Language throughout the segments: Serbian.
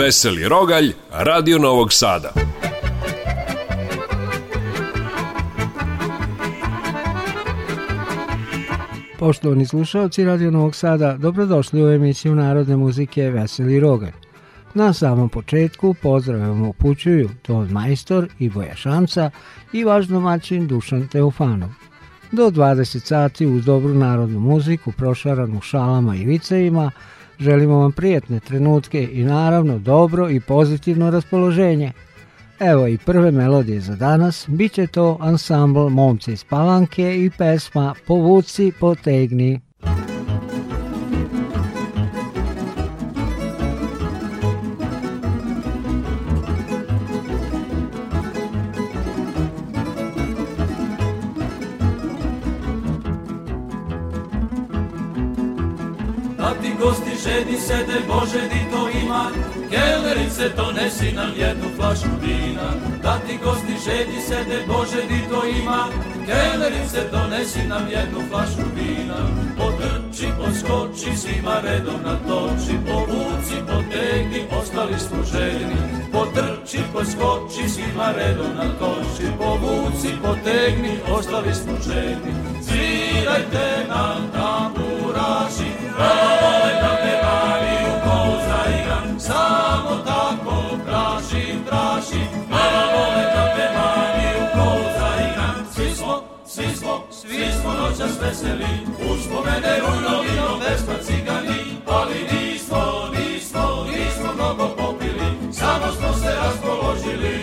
Veseli Rogalj, Radio Novog Sada. Poštovani slušalci Radio Novog Sada, dobrodošli u emisiju Narodne muzike Veseli Rogalj. Na samom početku pozdravljamo upućuju Ton Majstor i Boja Šamca i vaš domaćin Dušan Teofanov. Do 20 sati uz dobru narodnu muziku prošaranu šalama i vicevima – Želimo vam prijatne trenutke i naravno dobro i pozitivno raspoloženje. Evo i prve melodije za danas, bit će to ansambl Momci iz Palanke i pesma Povuci, potegni. sede, Bože, di to ima? Kelerice, donesi nam jednu flašu vina. Da ti gosti žedi sede, Bože, di to ima? Kelerice, donesi nam jednu flašu vina. Potrči, poskoči, svima redom natoči, povuci, potegni, ostali smo ženi. Potrči, poskoči, svima redom natoči, povuci, potegni, ostali smo ženi. Svirajte nam tamburaši, hey! Svi smo noćas veseli, uz rujno rujnovino vesna pa cigani, ali nismo, nismo, nismo mnogo popili, samo smo se raspoložili.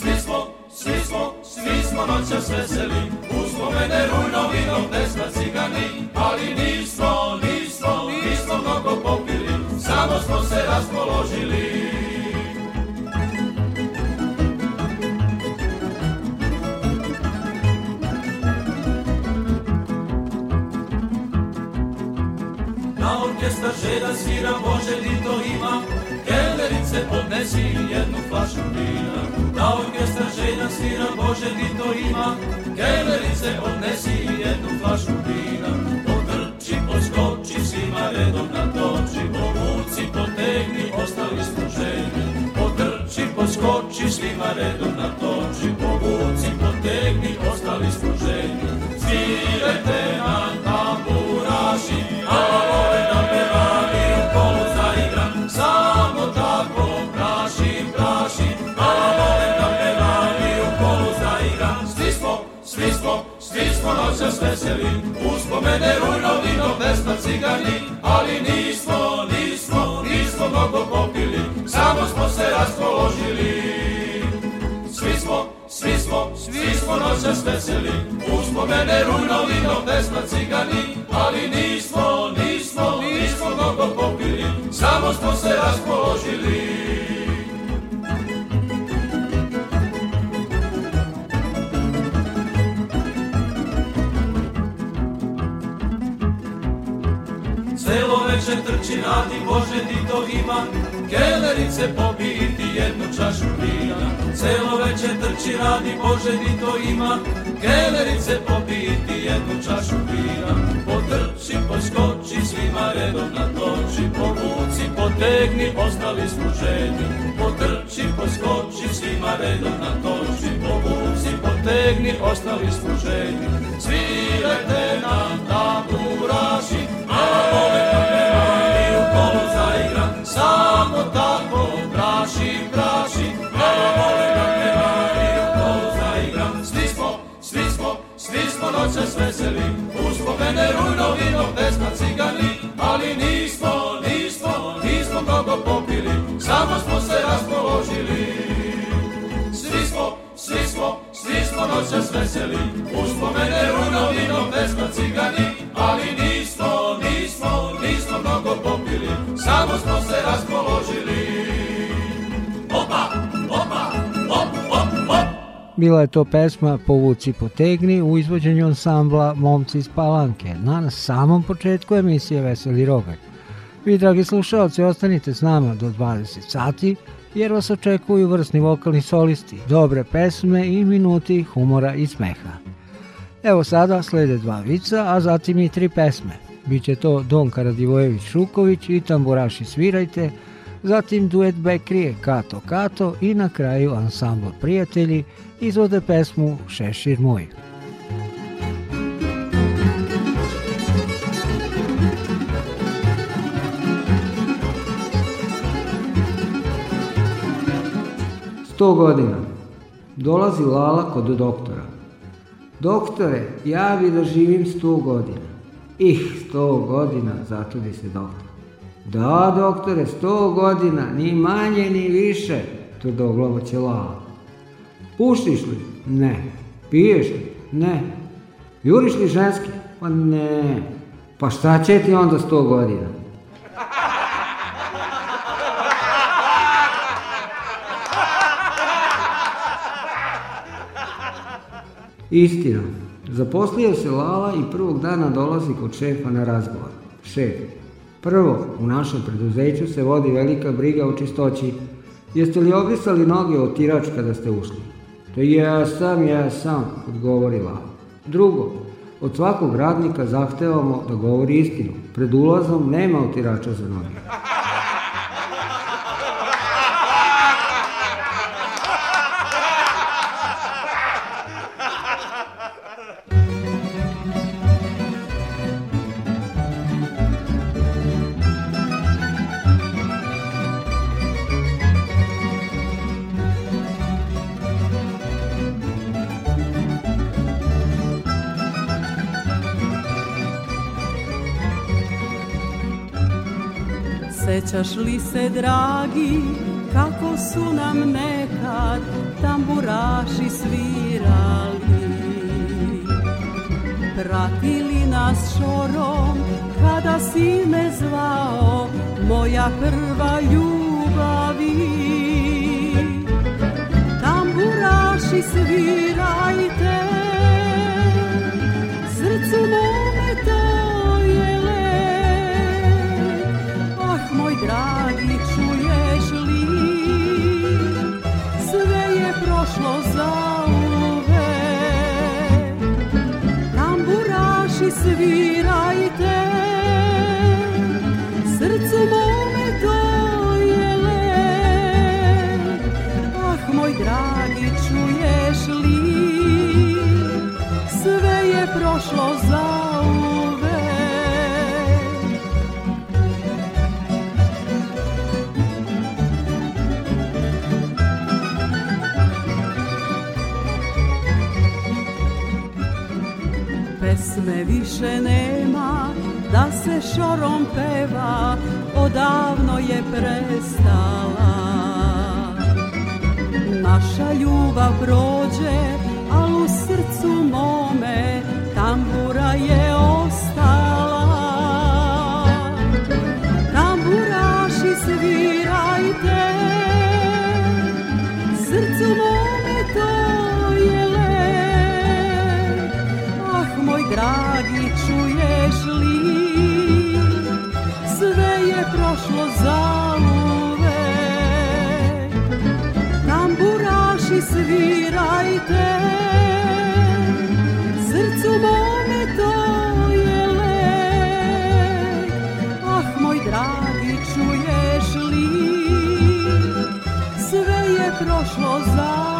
Svi smo, svi smo, svi smo noćas veseli, uz rujno rujnovino vesna pa cigani, ali nismo, nismo, nismo mnogo popili, samo smo se raspoložili. orkestar želja svira, Bože ti to ima, kelerice podnesi jednu flašu vina. Da orkestar želja svira, Bože ti to ima, kelerice odnesi jednu flašu vina. Potrči, poskoči, svima redom natoči, povuci, potegni, ostali smo ženi. Potrči, poskoči, svima redom natoči, povuci, potegni, ostali smo ženi. Svirajte nam tamburaši, a nas veseli, uspomene vino, pesma cigani, ali nismo, nismo, nismo mnogo popili, samo smo se raspoložili. Svi smo, svi smo, svi smo nas veseli, uspomene vino, pesma cigani, ali nismo, nismo, nismo mnogo popili, samo smo se raspoložili. kući radi, Bože ti to ima, kelerice popiti jednu čašu vina. Celo večer trči radi, Bože ti to ima, kelerice pobiti jednu čašu vina. Potrči, poskoči, svima redom natoči, povuci, potegni, ostali smo ženi. Potrči, poskoči, svima redom natoči, povuci, potegni, ostali smo ženi. Svirajte nam tamburaši, a ove samo tako praši, praši, malo voli nam ne mari, to zaigram. Svi smo, svi smo, svi smo noćas veseli, uspomene vino, pesma cigani, ali nismo, nismo, nismo mnogo popili, samo smo se raspoložili. Svi smo, svi smo, svi smo noćas veseli, uspomene vino, pesma cigani, ali nismo, nismo mnogo popili, samo smo se raspoložili. Opa, opa, op, op, op. Bila je to pesma Povuci potegni u izvođenju ansambla Momci iz Palanke na samom početku emisije Veseli Rogalj. Vi, dragi slušalci, ostanite s nama do 20 sati, jer vas očekuju vrsni vokalni solisti, dobre pesme i minuti humora i smeha. Evo sada slede dva vica, a zatim i tri pesme. Biće to Don Karadivojević Šuković i tamburaši svirajte, zatim duet Bekrije Kato Kato i na kraju ansambl Prijatelji izvode pesmu Šešir moj. Sto godina. Dolazi Lala kod doktora. Doktore, ja bi da živim sto godina. Ih, sto godina, začudi se doktor. Da, doktore, sto godina, ni manje, ni više, to tvrdoglavo će lava. Pušiš li? Ne. Piješ li? Ne. Juriš li ženski? Pa ne. Pa šta će ti onda sto godina? Istina, Zaposlio se Lala i prvog dana dolazi kod šefa na razgovor. Šef, prvo, u našem preduzeću se vodi velika briga o čistoći. Jeste li obrisali noge od tirač kada ste ušli? To ja sam, ja sam, odgovori Lala. Drugo, od svakog radnika zahtevamo da govori istinu. Pred ulazom nema otirača za noge. Sjećaš li se, dragi, kako su nam nekad tamburaši svirali? Pratili nas šorom, kada si me zvao, moja prva ljubavi. Tamburaši svirajte, pesme više nema, da se šorom peva, odavno je prestala. Naša ljubav prođe, al u srcu mome tambura je ostala. Tamburaši svira, dragi čuješ li Sve je prošlo za zauvek Tamburaši svirajte Srcu mome to je lek Ah moj dragi čuješ li Sve je prošlo zauvek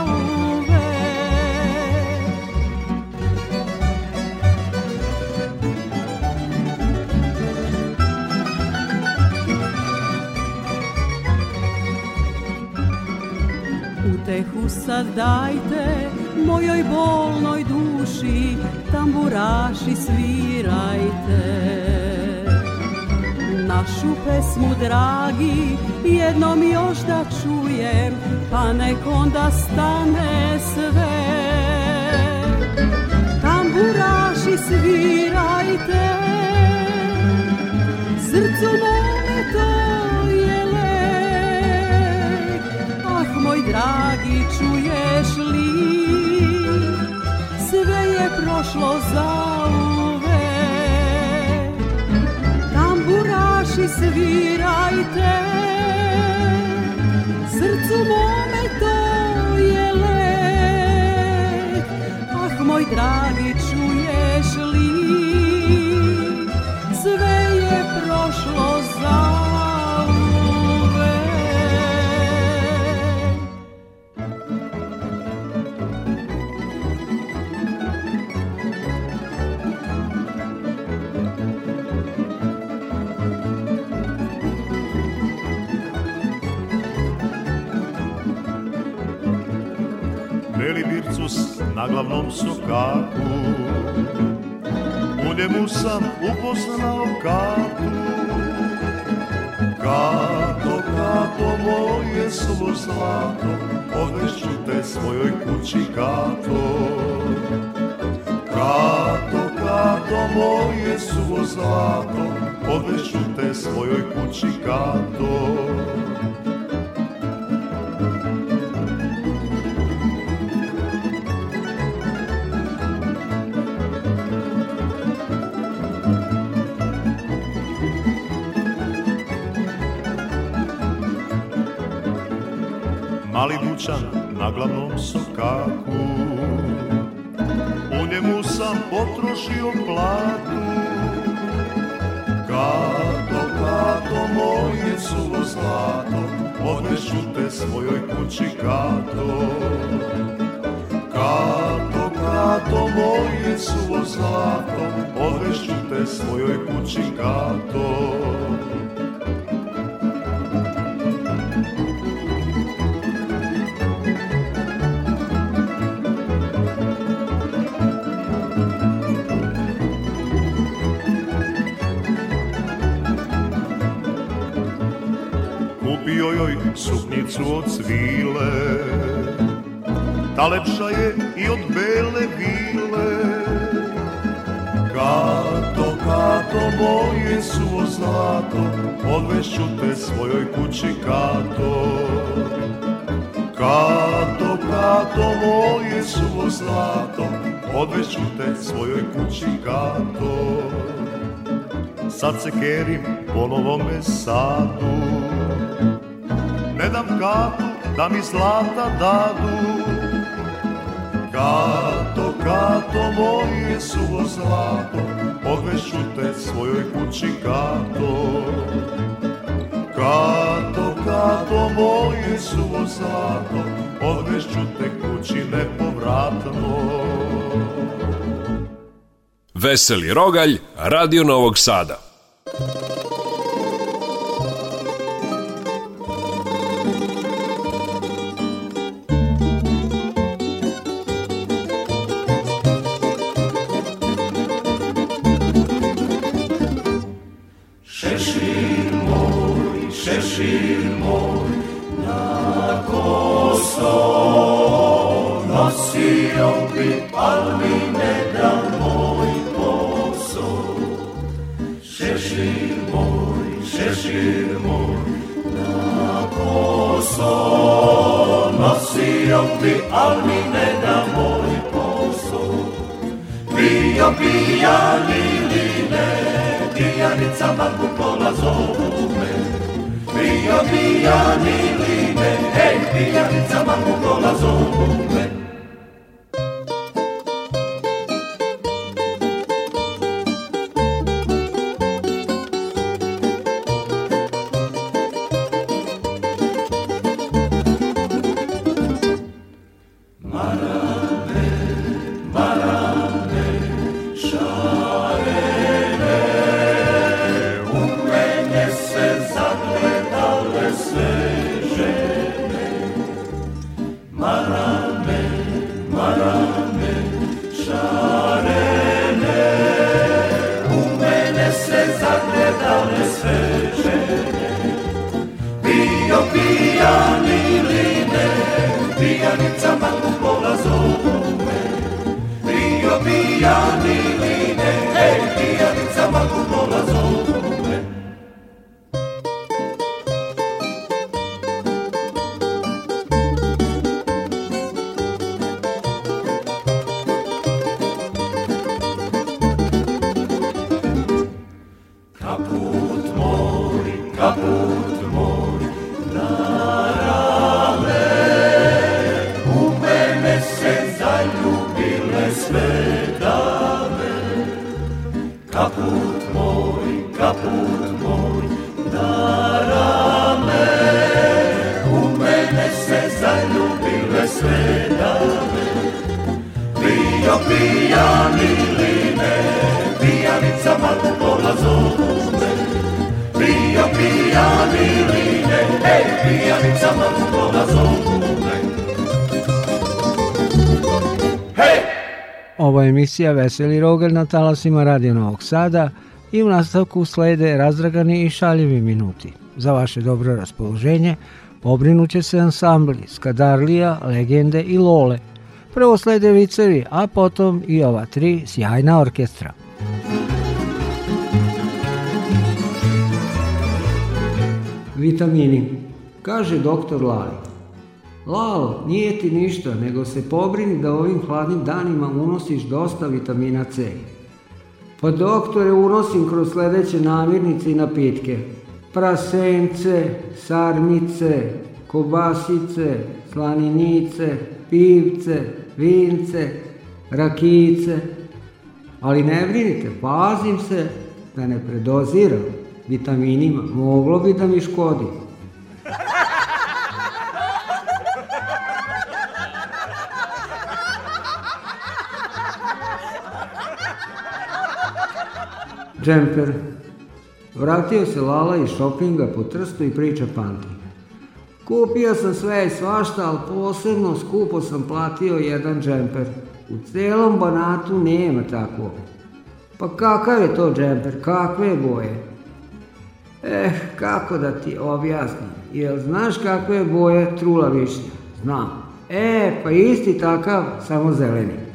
tu sad dajte mojoj bolnoj duši tamburaši svirajte Našu pesmu dragi jednom još da čujem pa nek onda stane sve Tamburaši svirajte srcu moj moj dragi, čuješ li? Sve je prošlo za zauvek. Tamburaši svirajte, srcu mome to je lek. Ah, moj dragi, čuješ li? Sve je prošlo zauvek. na glavnom sokaku U njemu sam upoznao katu Kato, kato, moje suvo zlato Odvešću te svojoj kući, kato Kato, kato, moje suvo zlato Odvešću te svojoj kući, kato vraćan na glavnom sokaku U njemu sam potrošio platu Kato, kato, moje suvo zlato Odnešu te svojoj kući, kato Kato, kato, moje suvo zlato Odnešu te svojoj kući, kato suknicu od svile Ta lepša je i od bele vile Kato, kato, moje suvo zlato Odvešću te svojoj kući, kato Kato, kato, moje suvo zlato Odvešću te svojoj kući, kato Sad se kerim po novome sadu kapu da mi zlata dadu Kato, kato, moje suvo zlato Odvešu te svojoj kući kato Kato, kato, moje suvo zlato Odvešu te kući nepovratno Veseli Rogalj, Radio Novog Sada emisija Veseli Roger na talasima Radio Novog Sada i u nastavku slede razdragani i šaljivi minuti. Za vaše dobro raspoloženje obrinuće se ansambli Skadarlija, Legende i Lole. Prvo slede vicevi, a potom i ova tri sjajna orkestra. Vitamini, kaže doktor Lali. Lol, nije ti ništa, nego se pobrini da ovim hladnim danima unosiš dosta vitamina C. Pa doktore, unosim kroz sledeće namirnice i napitke. Prasence, sarmice, kobasice, slaninice, pivce, vince, rakice. Ali ne vrinite, pazim se da ne predoziram vitaminima, moglo bi da mi škodi. džemper. Vratio se Lala iz šopinga po trstu i priča Panti. Kupio sam sve i svašta, ali posebno skupo sam platio jedan džemper. U celom banatu nema tako. Pa kakav je to džemper, kakve boje? Eh, kako da ti objasnim, jel znaš kakve boje trula višnja? Znam. E, pa isti takav, samo zeleni.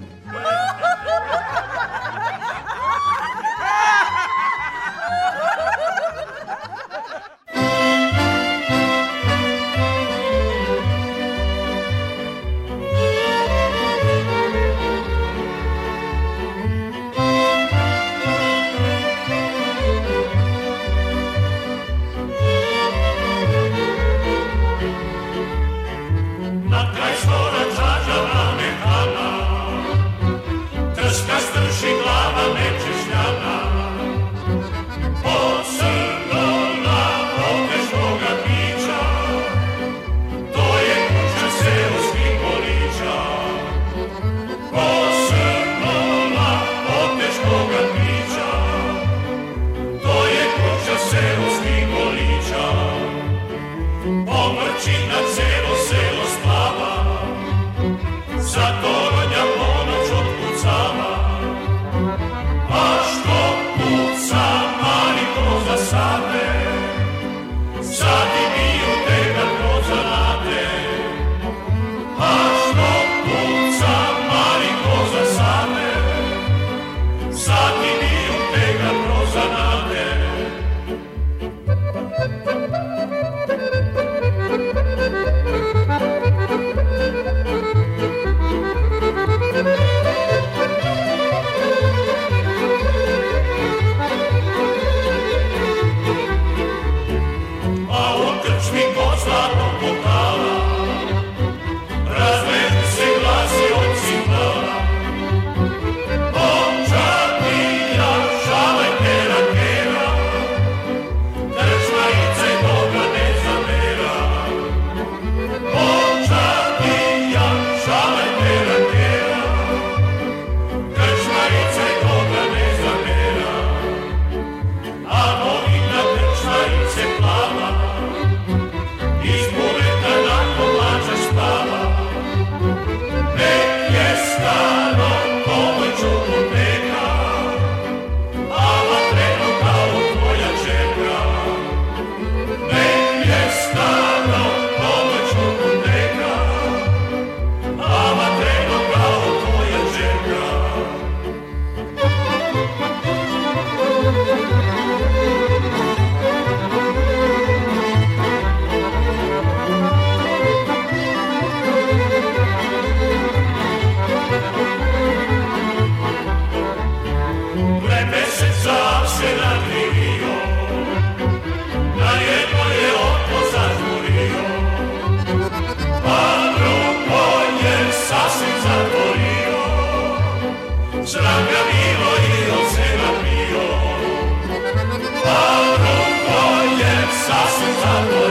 Sassuolo.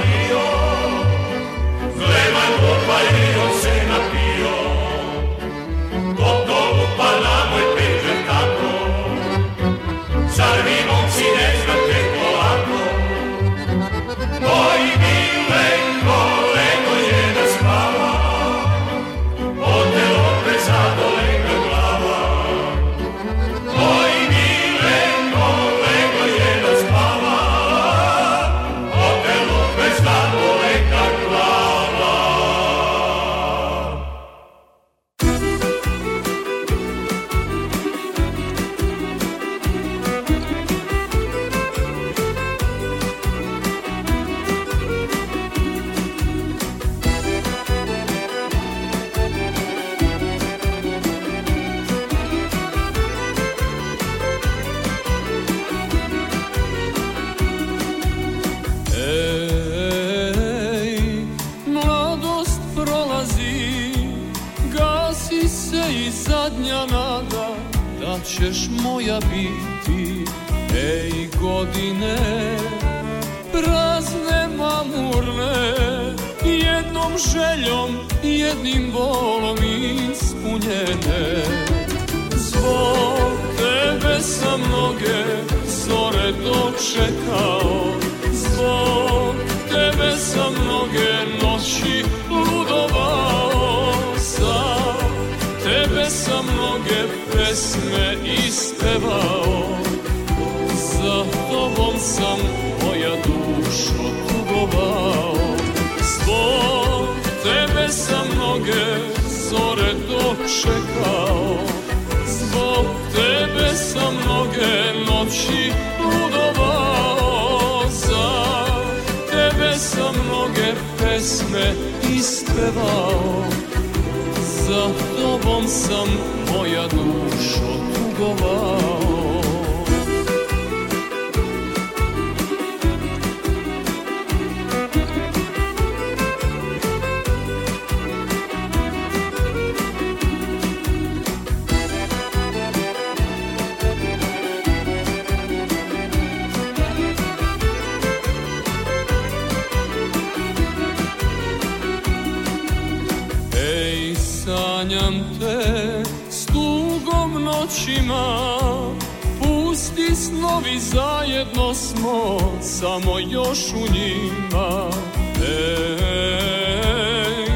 dočekao Zbog tebe sam mnoge noći ludovao Za tebe sam mnoge pesme ispevao Za tobom sam moja dušo tugovao očima Pusti snovi zajedno smo Samo još u njima Ej,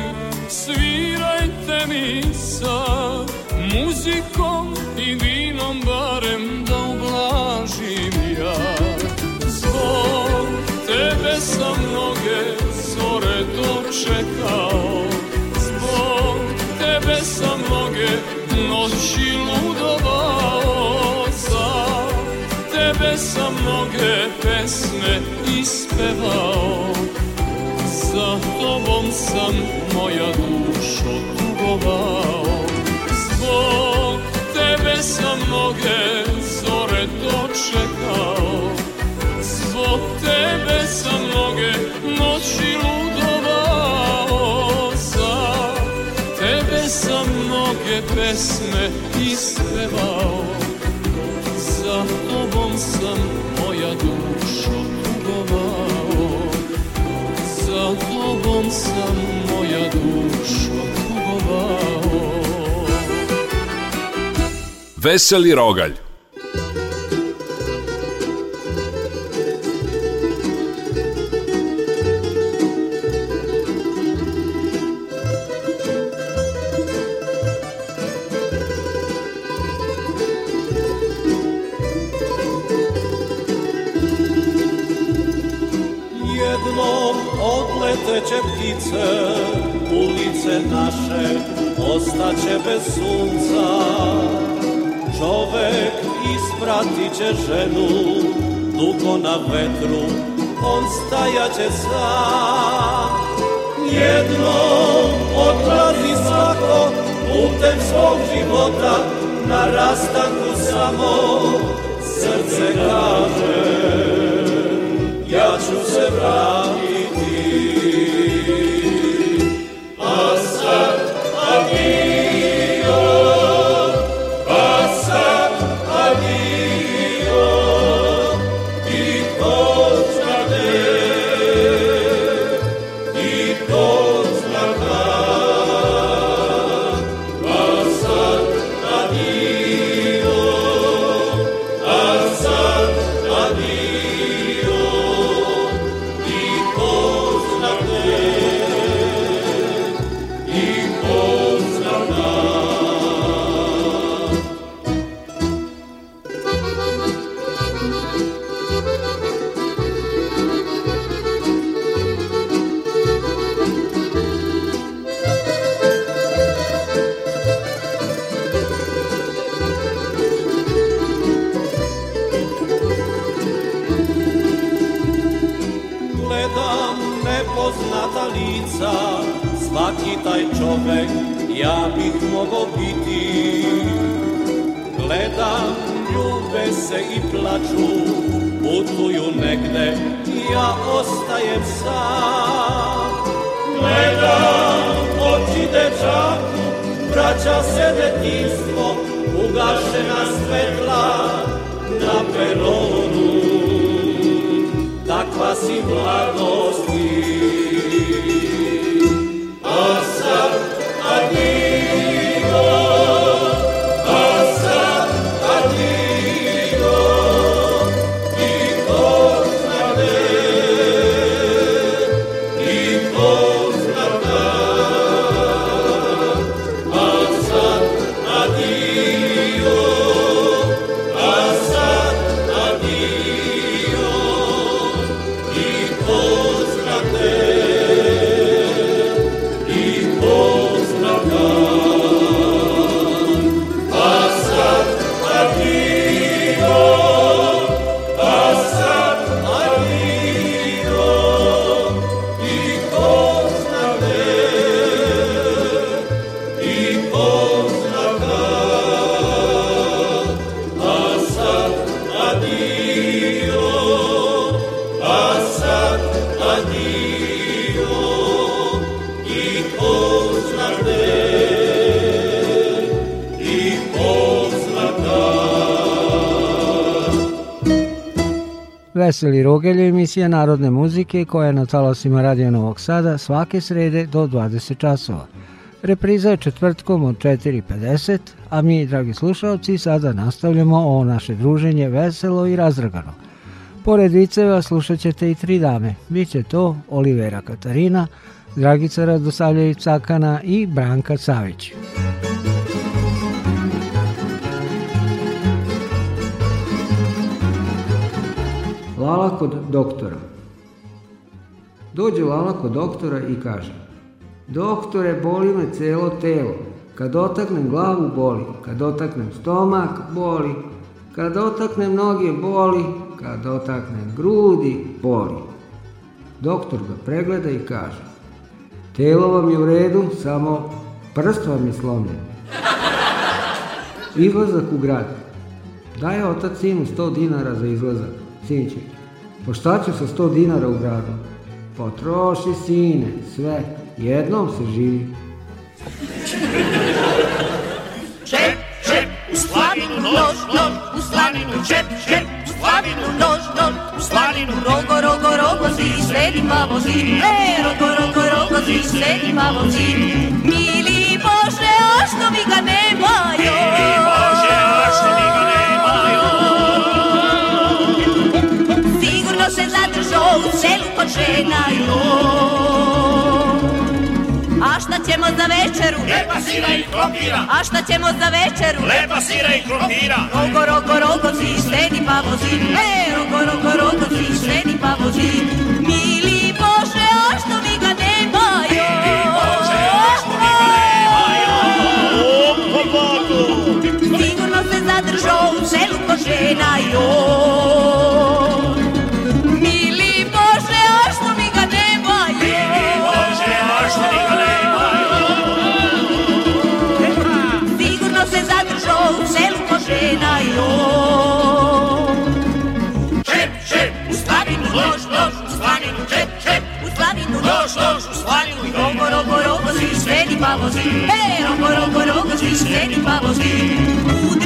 svirajte mi sa muzikom i vinom barem da ublažim ja Zbog tebe sam mnoge zore dočekao te ispevao Za tobom sam moja dušo tugovao Zbog tebe sam mnoge zore dočekao Zbog tebe sam mnoge noći ludovao Za tebe sam mnoge pesme ispevao tobom sam moja dušo tugovao Veseli rogalj će ženu dugo na vetru, on stajaće sam. Jedno odlazi svako putem svog života, na rastanku samo srce kaže, ja ću se vratiti. lica Svaki taj čovek ja bih mogao biti Gledam, ljube se i plaču Putuju negde ja ostajem sam Gledam oči dečaku Vraća se detinstvo Ugašena svetla na peronu Takva si mladost Veseli Rogelj emisija narodne muzike koja je na talasima Radio Novog Sada svake srede do 20 časova. Repriza je četvrtkom od 4.50, a mi, dragi slušalci, sada nastavljamo ovo naše druženje veselo i razdragano. Pored viceva slušat ćete i tri dame. Biće to Olivera Katarina, Dragica Radosavljević Cakana i Branka Savić. Muzika Lala kod doktora. Dođe Lala kod doktora i kaže Doktore, boli me celo telo. Kad otaknem glavu, boli. Kad otaknem stomak, boli. Kad otaknem noge, boli. Kad otaknem grudi, boli. Doktor ga pregleda i kaže Telo vam je u redu, samo prst vam je slomljen. Izlazak u grad. Daje otac sinu 100 dinara za izlazak. Sin će Pa šta ću sa 100 dinara u gradu? Potroši sine, sve, jednom se živi. Čep, čep, u slavinu nož, nož, u slavinu čep, čep, u slavinu nož, nož, u slavinu rogo, rogo, rogo, zi, sledi malo zi, e, rogo, rogo, rogo, zi, sledi malo zi. Mili Bože, ošto mi ga nemaju? žena joj. A šta ćemo za večeru? Lepa sira i krompira. A šta ćemo za večeru? Lepa sira i krompira. Rogo, rogo, rogo, si štedi pa vozi. E, rogo, rogo, rogo, si štedi pa vozi. Mili Bože, a što mi ga nemaju? Mili Bože, a što mi ga nemaju? O, pobogu! Sigurno se zadržao u želu ko žena joj. Pero, Hey, que rock, rock, vamos, taking babası.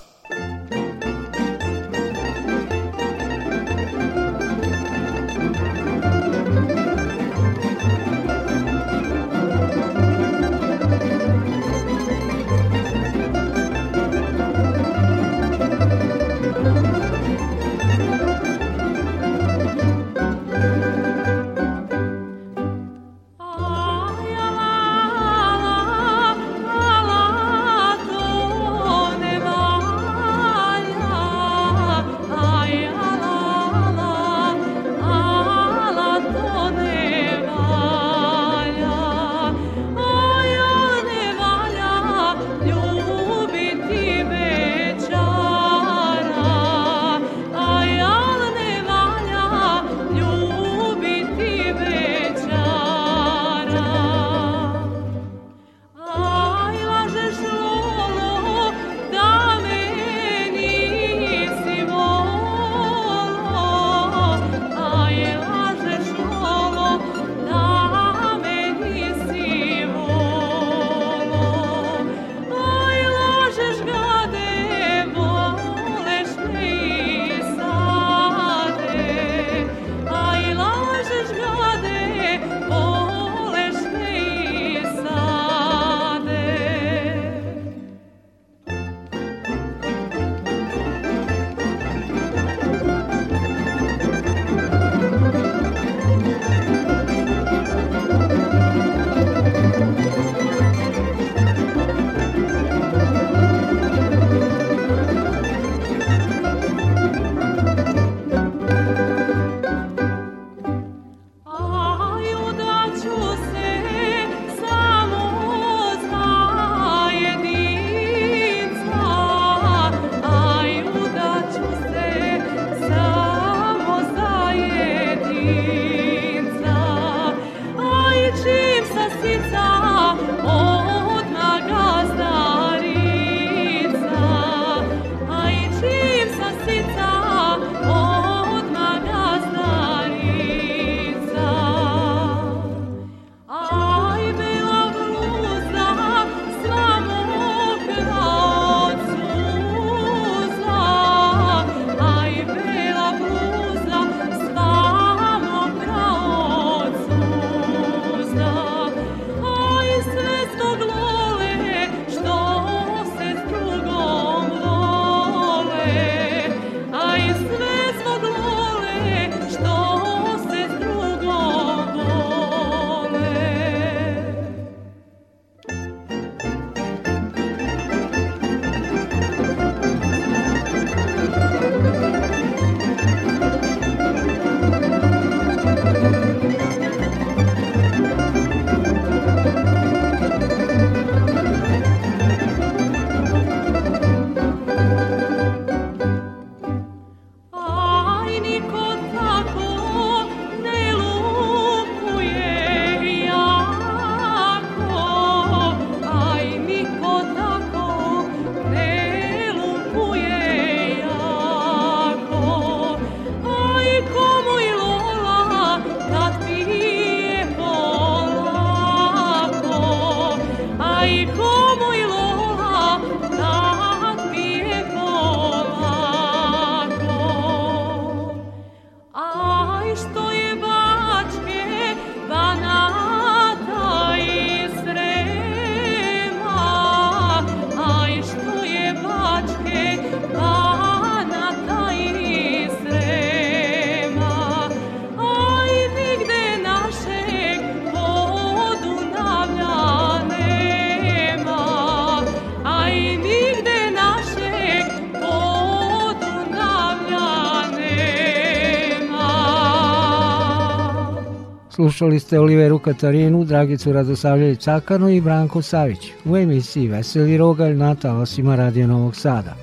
Slušali ste Oliveru Katarinu, Dragicu Radosavljević Cakarnu i Branko Savić u emisiji Veseli Rogalj na talasima Radio Novog Sada.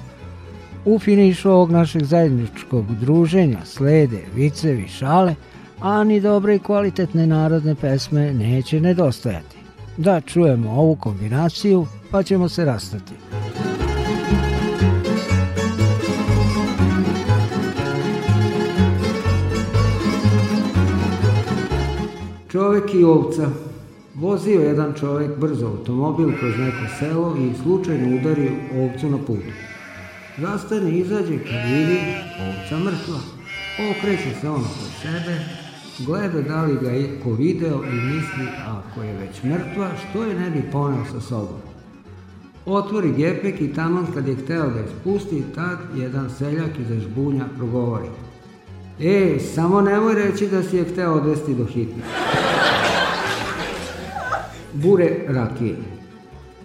U finišu ovog našeg zajedničkog druženja slede vicevi šale, a ni dobre i kvalitetne narodne pesme neće nedostajati. Da čujemo ovu kombinaciju pa ćemo se rastati. Čovek i ovca. Vozio jedan čovek brzo automobil kroz neko selo i slučajno udario ovcu na putu. Zastane izađe kad vidi ovca mrtva. Okreće se on kod sebe, gleda da li ga je ko video i misli ako je već mrtva, što je ne bi poneo sa sobom. Otvori gepek i tamo kad je hteo da je spusti, tad jedan seljak iza žbunja progovori. E, samo nemoj reći da si je hteo odvesti do hitne. Bure rakije.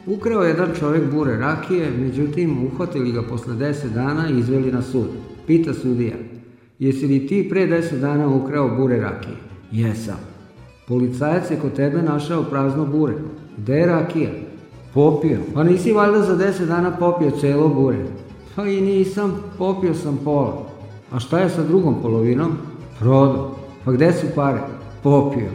Ukrao jedan čovjek bure rakije, međutim, uhvatili ga posle 10 dana i izveli na sud. Pita sudija, jesi li ti pre 10 dana ukrao bure rakije? Jesam. Policajac je kod tebe našao prazno bure. Gde je rakija? Popio. Pa nisi valjda za 10 dana popio celo bure. Pa i nisam, popio sam pola. A šta je sa drugom polovinom? Prodao. Pa gde su pare? Popio.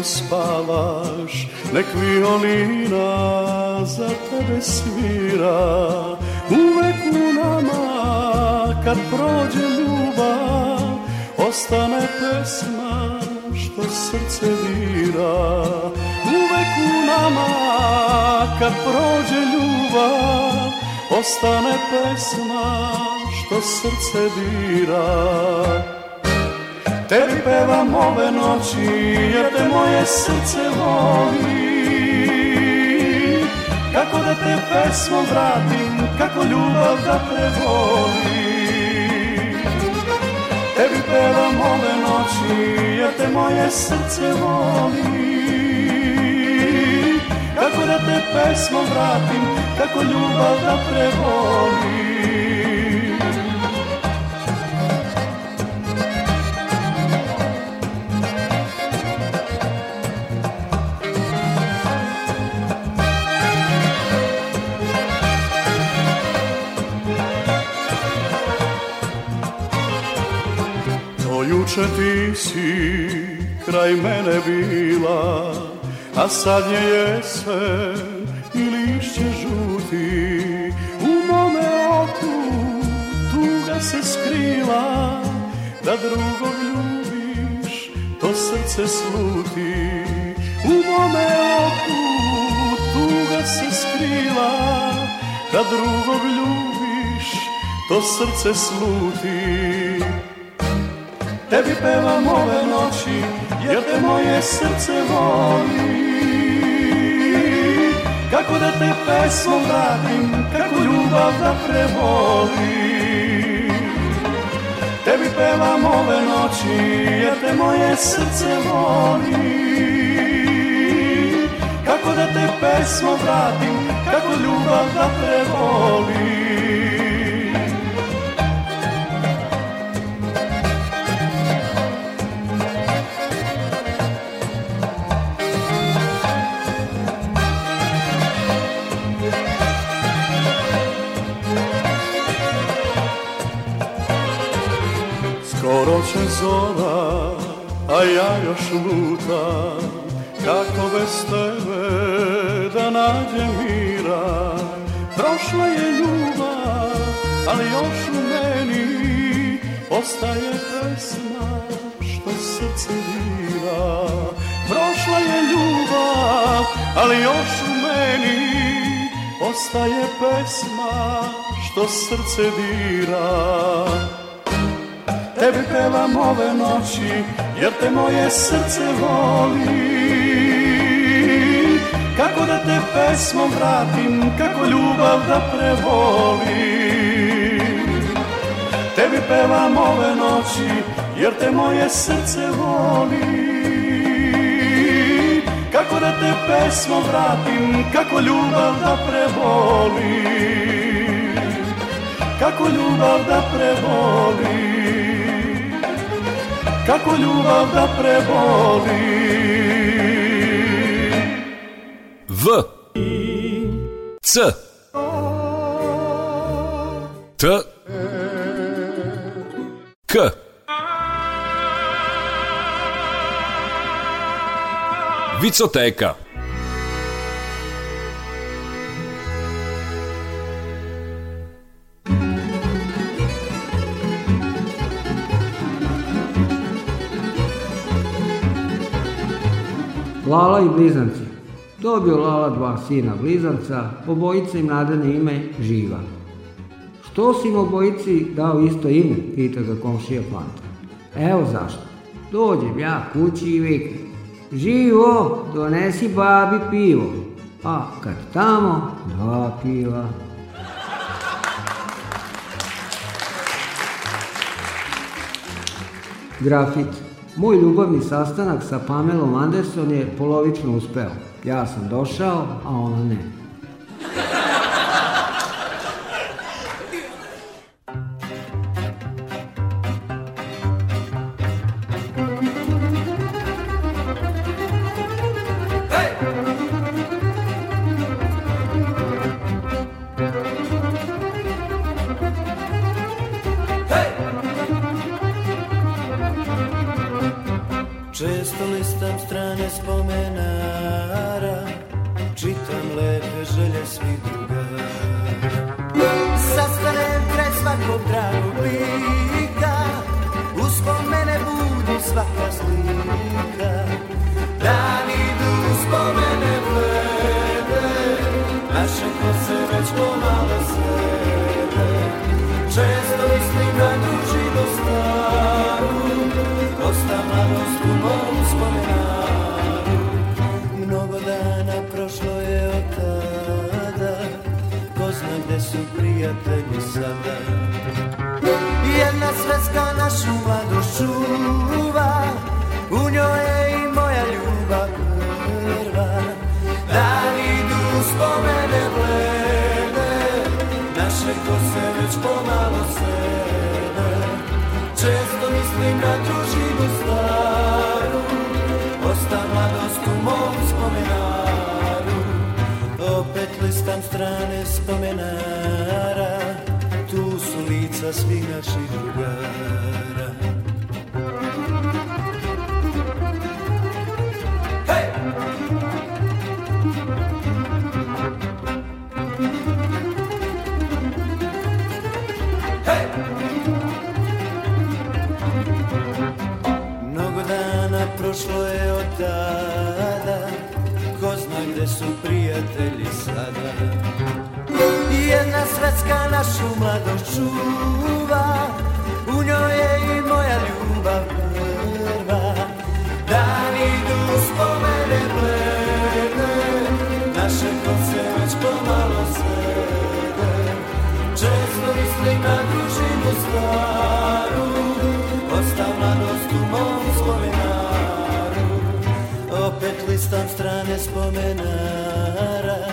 mirno Nek violina za tebe svira Uvek u nama kad prođe ljubav Ostane pesma što srce vira Uvek u nama kad prođe ljubav Ostane pesma što srce dira Tebi pevam ove noći jer te moje srce voli Kako da te pesmom vratim, kako ljubav da prevolim Tebi pevam ove noći jer te moje srce voli Kako da te pesmom vratim, kako ljubav da prevolim Juče ti si kraj mene bila, a sad je jesen i lišće žuti. U mome oku tuga se skrila, da drugog ljubiš, to srce sluti. U mome oku tuga se skrila, da drugog ljubiš, to srce sluti tebi pevam ove noći jer te moje srce voli kako da te pesmom vratim kako ljubav da prevolim tebi pevam ove noći jer te moje srce voli kako da te pesmom vratim kako ljubav da prevolim Kao noćna zora, a ja još lutam Kako bez tebe da nađem mira Prošla je ljubav, ali još u meni Ostaje pesma što srce vira Prošla je ljubav, ali još u meni Ostaje pesma što srce dira tebi pevam ove noći, jer te moje srce voli. Kako da te pesmom vratim, kako ljubav da prevolim. Tebi pevam ove noći, jer te moje srce voli. Kako da te pesmom vratim, kako ljubav da prevolim. Kako ljubav da prevolim kako ljubav da preboli V C T K Vicoteka Lala i blizanci. Dobio Lala dva sina blizanca, obojice im nadane ime Živa. Što si im obojici dao isto ime, pita ga komšija Planta. Evo zašto. Dođem ja kući i viknem. Živo, donesi babi pivo. A pa kad tamo, dva piva. Grafit. Moj ljubavni sastanak sa Pamelom Anderson je polovično uspeo. Ja sam došao, a ona ne. hey! prošlo je od tada Ko zna gde su prijatelji sada Jedna svetska našu mladost čuva njoj je moja ljubav prva Dani idu spomene plene Naše koce već pomalo svede Često mislim na družinu staru Ostav mladost u mom spomenaru Opet spomenara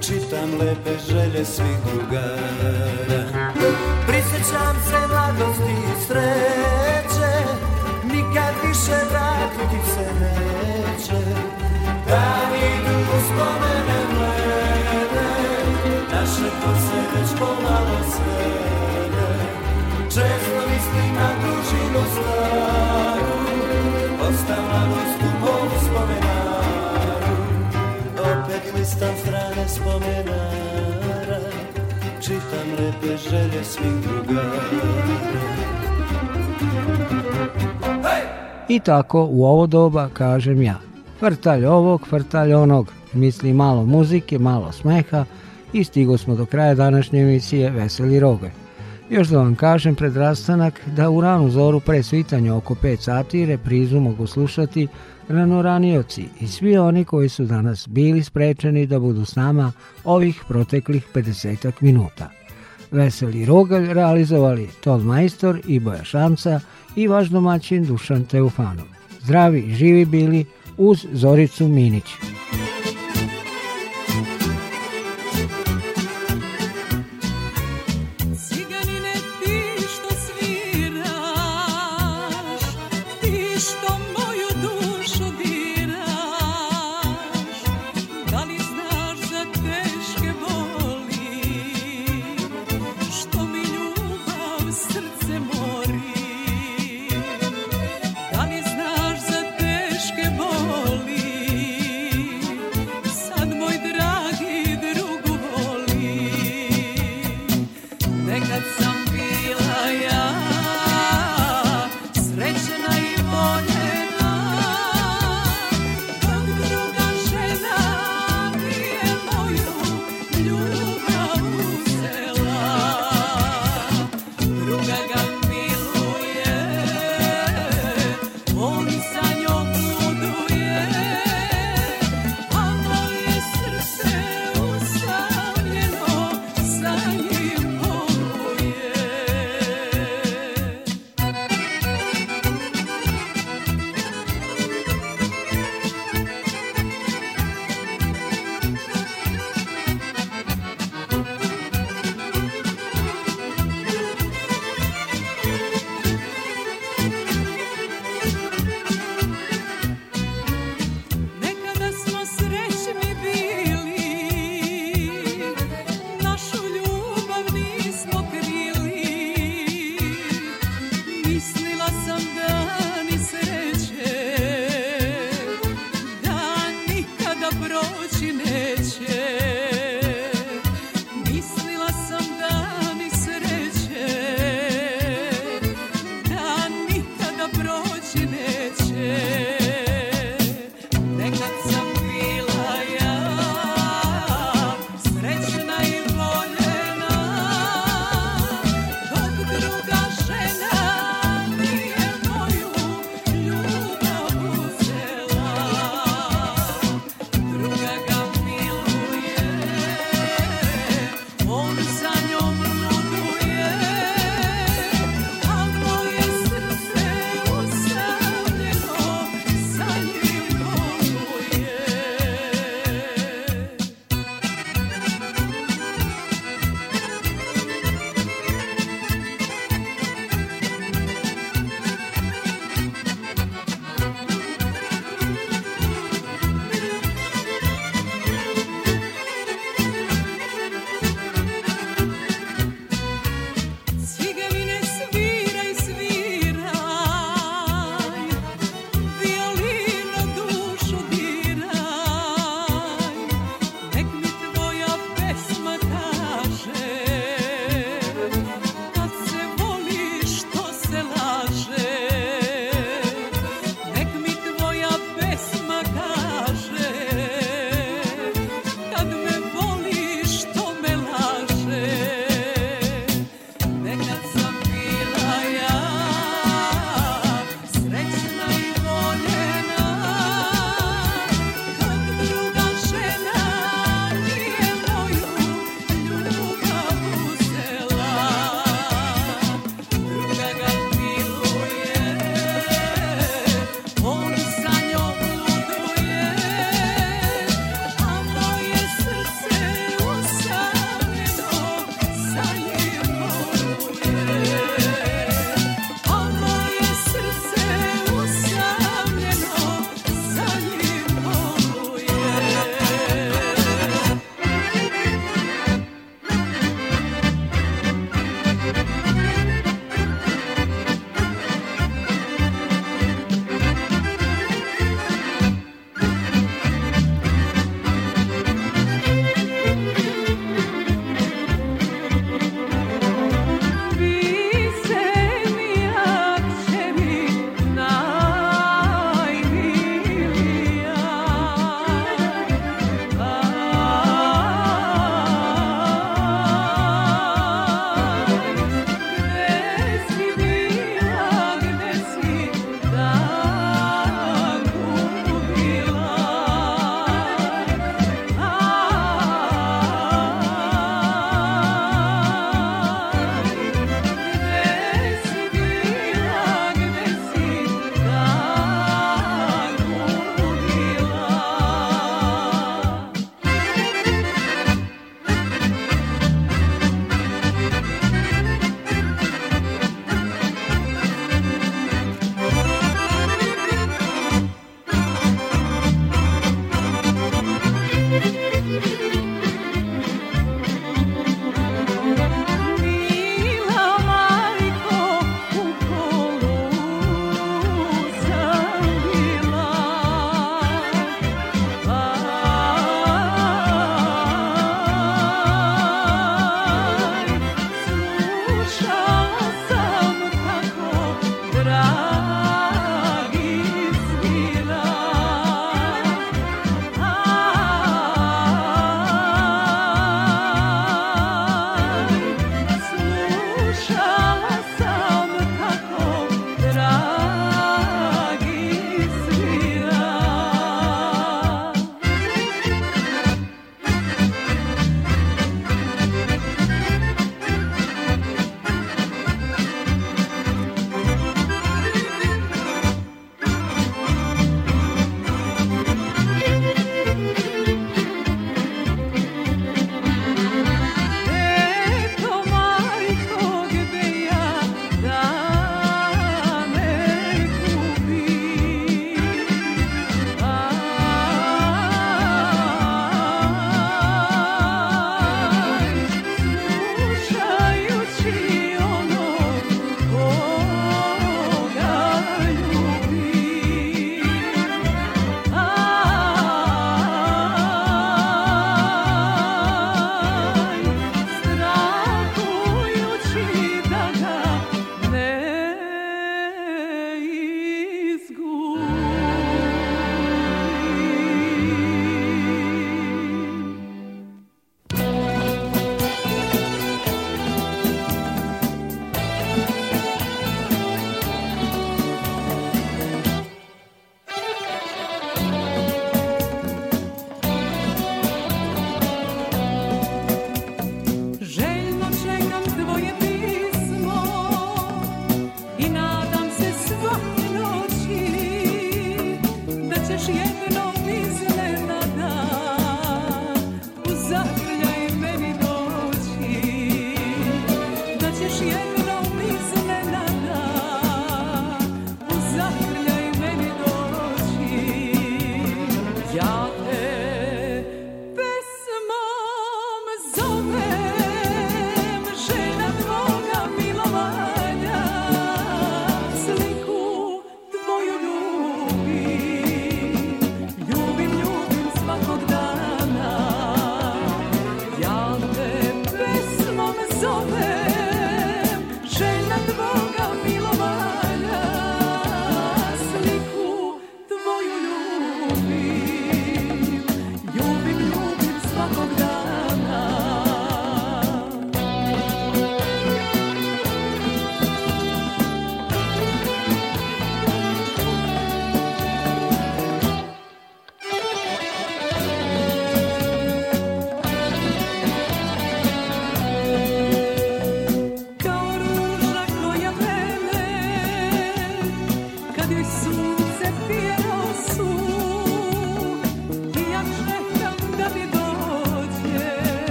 Čitam lepe želje svih drugara Sjećam se mladosti i sreće Nikad više vratiti se neće Dan idu spomene mlede Naše to se već pomalo svede Često mislim na družinu staru Ostavljam u bolu spomenaru Opet listam strane spomenaru čitam lepe želje svih druga. I tako u ovo doba kažem ja. Kvrtalj ovog, kvrtalj onog. Misli malo muzike, malo smeha i stigo smo do kraja današnje emisije Veseli Roge. Još da vam kažem predrastanak da u ranu zoru pre svitanja oko 5 sati reprizu mogu slušati ranoranioci i svi oni koji su danas bili sprečeni da budu s nama ovih proteklih 50 minuta. Veseli Rogalj realizovali Ton Majstor i Boja Šanca i vaš domaćin Dušan Teufanov. Zdravi i živi bili uz Zoricu Minić.